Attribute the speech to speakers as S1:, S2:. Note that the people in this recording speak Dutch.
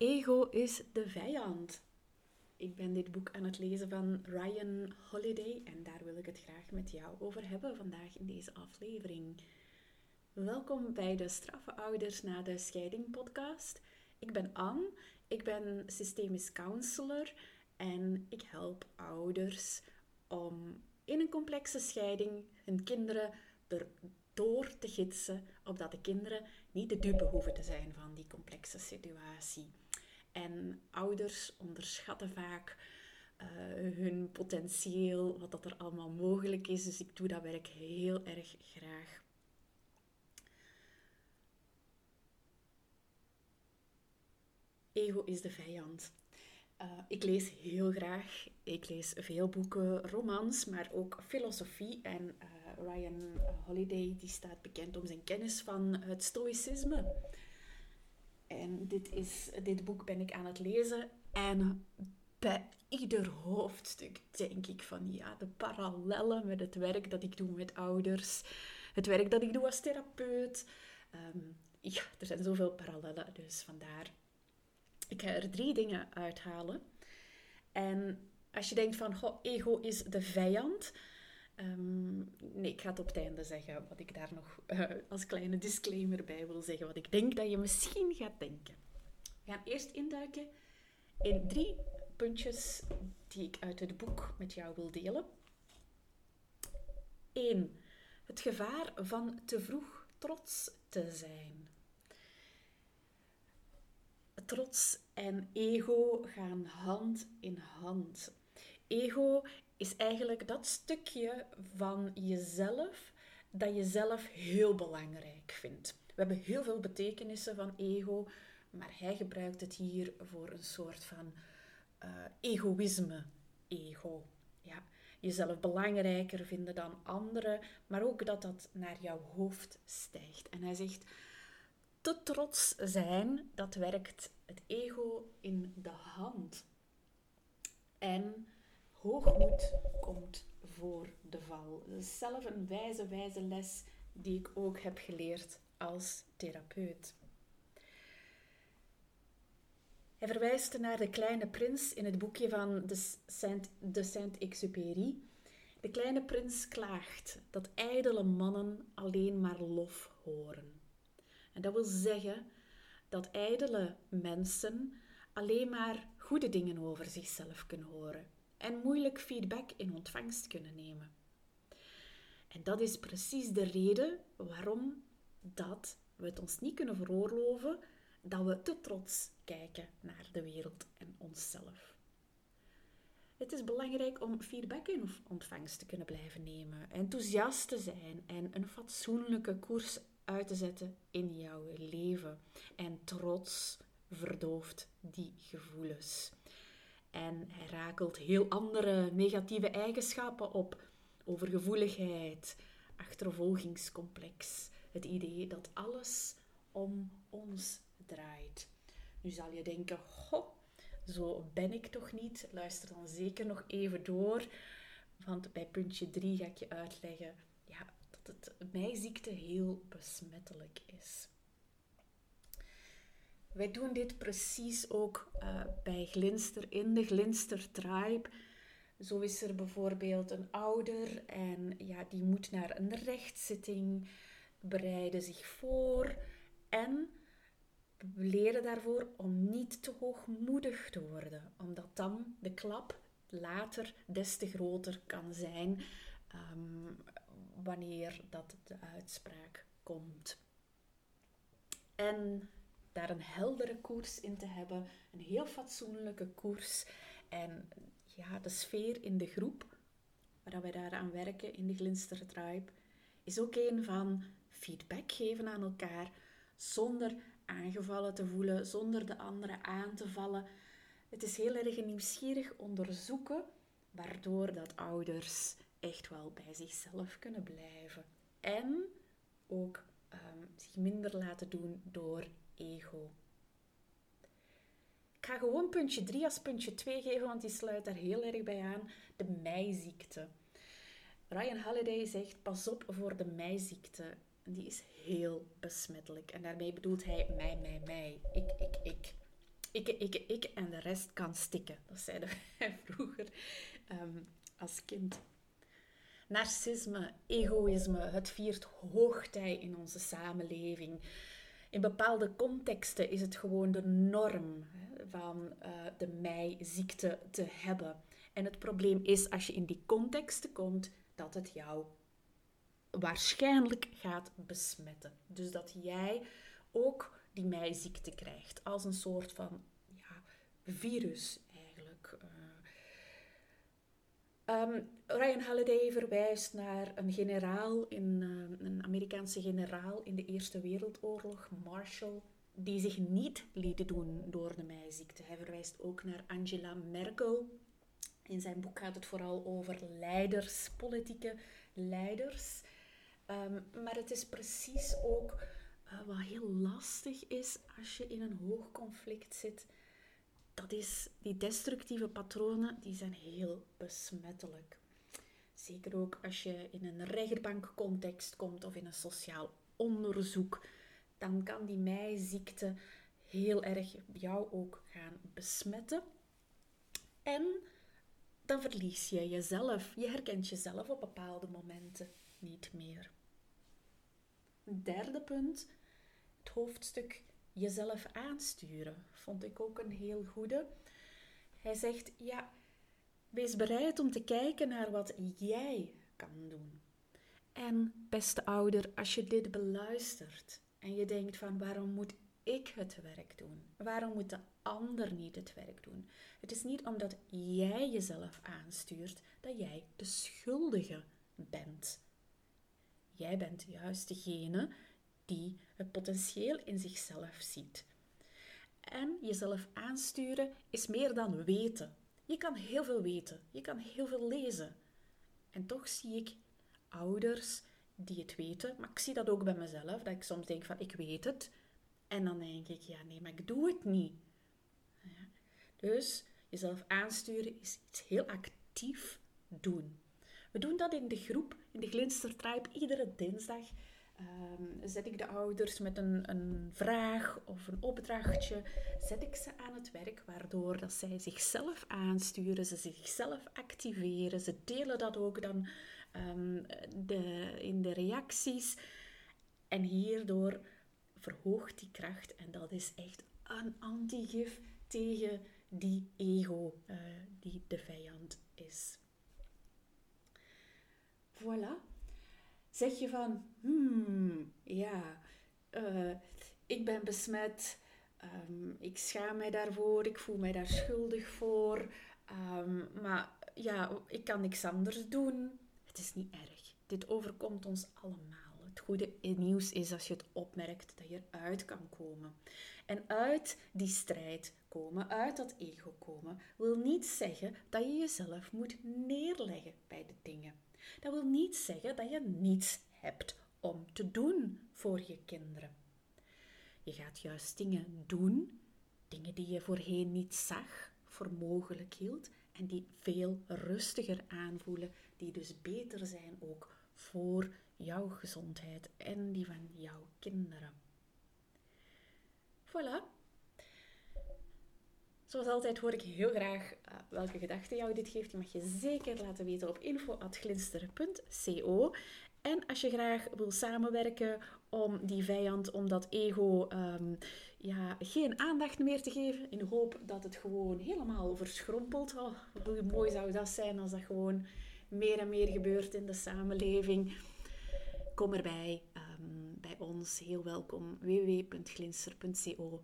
S1: Ego is de vijand. Ik ben dit boek aan het lezen van Ryan Holiday en daar wil ik het graag met jou over hebben vandaag in deze aflevering. Welkom bij de Straffe Ouders na de Scheiding podcast. Ik ben Anne, ik ben systemisch counselor en ik help ouders om in een complexe scheiding hun kinderen erdoor te gidsen, opdat de kinderen niet de dupe hoeven te zijn van die complexe situatie. En ouders onderschatten vaak uh, hun potentieel, wat dat er allemaal mogelijk is. Dus ik doe dat werk heel erg graag. Ego is de vijand. Uh, ik lees heel graag. Ik lees veel boeken, romans, maar ook filosofie. En uh, Ryan Holiday die staat bekend om zijn kennis van het stoïcisme. En dit, is, dit boek ben ik aan het lezen. En bij ieder hoofdstuk denk ik van ja, de parallellen met het werk dat ik doe met ouders, het werk dat ik doe als therapeut. Um, ja, er zijn zoveel parallellen, dus vandaar. Ik ga er drie dingen uithalen. En als je denkt van, goh, ego is de vijand, Ehm, nee, ik ga het op het einde zeggen wat ik daar nog uh, als kleine disclaimer bij wil zeggen. Wat ik denk dat je misschien gaat denken. We gaan eerst induiken in drie puntjes die ik uit het boek met jou wil delen. 1. Het gevaar van te vroeg trots te zijn. Trots en ego gaan hand in hand. Ego is eigenlijk dat stukje van jezelf dat je zelf heel belangrijk vindt. We hebben heel veel betekenissen van ego, maar hij gebruikt het hier voor een soort van uh, egoïsme, ego. Ja, jezelf belangrijker vinden dan anderen, maar ook dat dat naar jouw hoofd stijgt. En hij zegt, te trots zijn, dat werkt het ego in de hand. En hoogmoed komt voor de val. Dat is zelf een wijze, wijze les die ik ook heb geleerd als therapeut. Hij verwijst naar de kleine prins in het boekje van de Saint-Exupéry. De kleine prins klaagt dat ijdele mannen alleen maar lof horen. En dat wil zeggen dat ijdele mensen alleen maar goede dingen over zichzelf kunnen horen en moeilijk feedback in ontvangst kunnen nemen. En dat is precies de reden waarom dat we het ons niet kunnen veroorloven dat we te trots kijken naar de wereld en onszelf. Het is belangrijk om feedback in ontvangst te kunnen blijven nemen, enthousiast te zijn en een fatsoenlijke koers uit te zetten in jouw leven. En trots verdooft die gevoelens. En hij rakelt heel andere negatieve eigenschappen op. Overgevoeligheid, achtervolgingscomplex. Het idee dat alles om ons draait. Nu zal je denken, goh, zo ben ik toch niet. Luister dan zeker nog even door. Want bij puntje 3 ga ik je uitleggen ja, dat het mijziekte heel besmettelijk is. Wij doen dit precies ook uh, bij Glinster in de Glinster Tribe. Zo is er bijvoorbeeld een ouder en ja, die moet naar een rechtszitting, bereiden zich voor en leren daarvoor om niet te hoogmoedig te worden, omdat dan de klap later des te groter kan zijn um, wanneer dat de uitspraak komt. En een heldere koers in te hebben, een heel fatsoenlijke koers. En ja, de sfeer in de groep, waar wij daaraan werken in de Glinster Tribe, is ook een van feedback geven aan elkaar, zonder aangevallen te voelen, zonder de anderen aan te vallen. Het is heel erg nieuwsgierig onderzoeken, waardoor dat ouders echt wel bij zichzelf kunnen blijven. En ook minder laten doen door ego. Ik ga gewoon puntje 3 als puntje 2 geven, want die sluit daar heel erg bij aan. De meiziekte. Ryan Halliday zegt, pas op voor de meiziekte. Die is heel besmettelijk. En daarmee bedoelt hij mij, mij, mij. Ik, ik, ik. ik, ik, ik en de rest kan stikken. Dat zeiden wij vroeger ehm, als kind. Narcisme, egoïsme, het viert hoogtij in onze samenleving. In bepaalde contexten is het gewoon de norm van uh, de meiziekte te hebben. En het probleem is als je in die contexten komt, dat het jou waarschijnlijk gaat besmetten. Dus dat jij ook die meiziekte krijgt als een soort van ja, virus eigenlijk. Um, Ryan Holiday verwijst naar een generaal, in, uh, een Amerikaanse generaal in de Eerste Wereldoorlog, Marshall, die zich niet liet doen door de meiziekte. Hij verwijst ook naar Angela Merkel. In zijn boek gaat het vooral over leiders, politieke leiders. Um, maar het is precies ook uh, wat heel lastig is als je in een hoog conflict zit dat is, die destructieve patronen die zijn heel besmettelijk. Zeker ook als je in een rechtbankcontext komt of in een sociaal onderzoek, dan kan die meiziekte heel erg jou ook gaan besmetten. En dan verlies je jezelf. Je herkent jezelf op bepaalde momenten niet meer. Derde punt, het hoofdstuk jezelf aansturen, vond ik ook een heel goede. Hij zegt, ja, wees bereid om te kijken naar wat jij kan doen. En beste ouder, als je dit beluistert en je denkt van waarom moet ik het werk doen? Waarom moet de ander niet het werk doen? Het is niet omdat jij jezelf aanstuurt dat jij de schuldige bent. Jij bent juist degene die het potentieel in zichzelf ziet. En jezelf aansturen is meer dan weten. Je kan heel veel weten, je kan heel veel lezen. En toch zie ik ouders die het weten, maar ik zie dat ook bij mezelf, dat ik soms denk van ik weet het. En dan denk ik, ja nee, maar ik doe het niet. Dus jezelf aansturen is iets heel actief doen. We doen dat in de groep, in de Glinster Tribe, iedere dinsdag. Um, zet ik de ouders met een, een vraag of een opdrachtje, zet ik ze aan het werk, waardoor dat zij zichzelf aansturen, ze zichzelf activeren, ze delen dat ook dan um, de, in de reacties. En hierdoor verhoogt die kracht en dat is echt een antigif tegen die ego uh, die de vijand is. Voilà. Zeg je van, hmm, ja, uh, ik ben besmet, um, ik schaam mij daarvoor, ik voel mij daar schuldig voor, um, maar ja, ik kan niks anders doen. Het is niet erg. Dit overkomt ons allemaal. Het goede nieuws is als je het opmerkt dat je eruit kan komen. En uit die strijd komen, uit dat ego komen, wil niet zeggen dat je jezelf moet neerleggen bij de dingen. Dat wil niet zeggen dat je niets hebt om te doen voor je kinderen. Je gaat juist dingen doen, dingen die je voorheen niet zag, voor mogelijk hield en die veel rustiger aanvoelen, die dus beter zijn ook voor jouw gezondheid en die van jouw kinderen. Voilà. Zoals altijd hoor ik heel graag uh, welke gedachten jou dit geeft. Je mag je zeker laten weten op info.glinster.co. En als je graag wil samenwerken om die vijand, om dat ego, um, ja, geen aandacht meer te geven. In de hoop dat het gewoon helemaal verschrompelt. Oh, hoe mooi zou dat zijn als dat gewoon meer en meer gebeurt in de samenleving. Kom erbij, um, bij ons. Heel welkom. www.glinster.co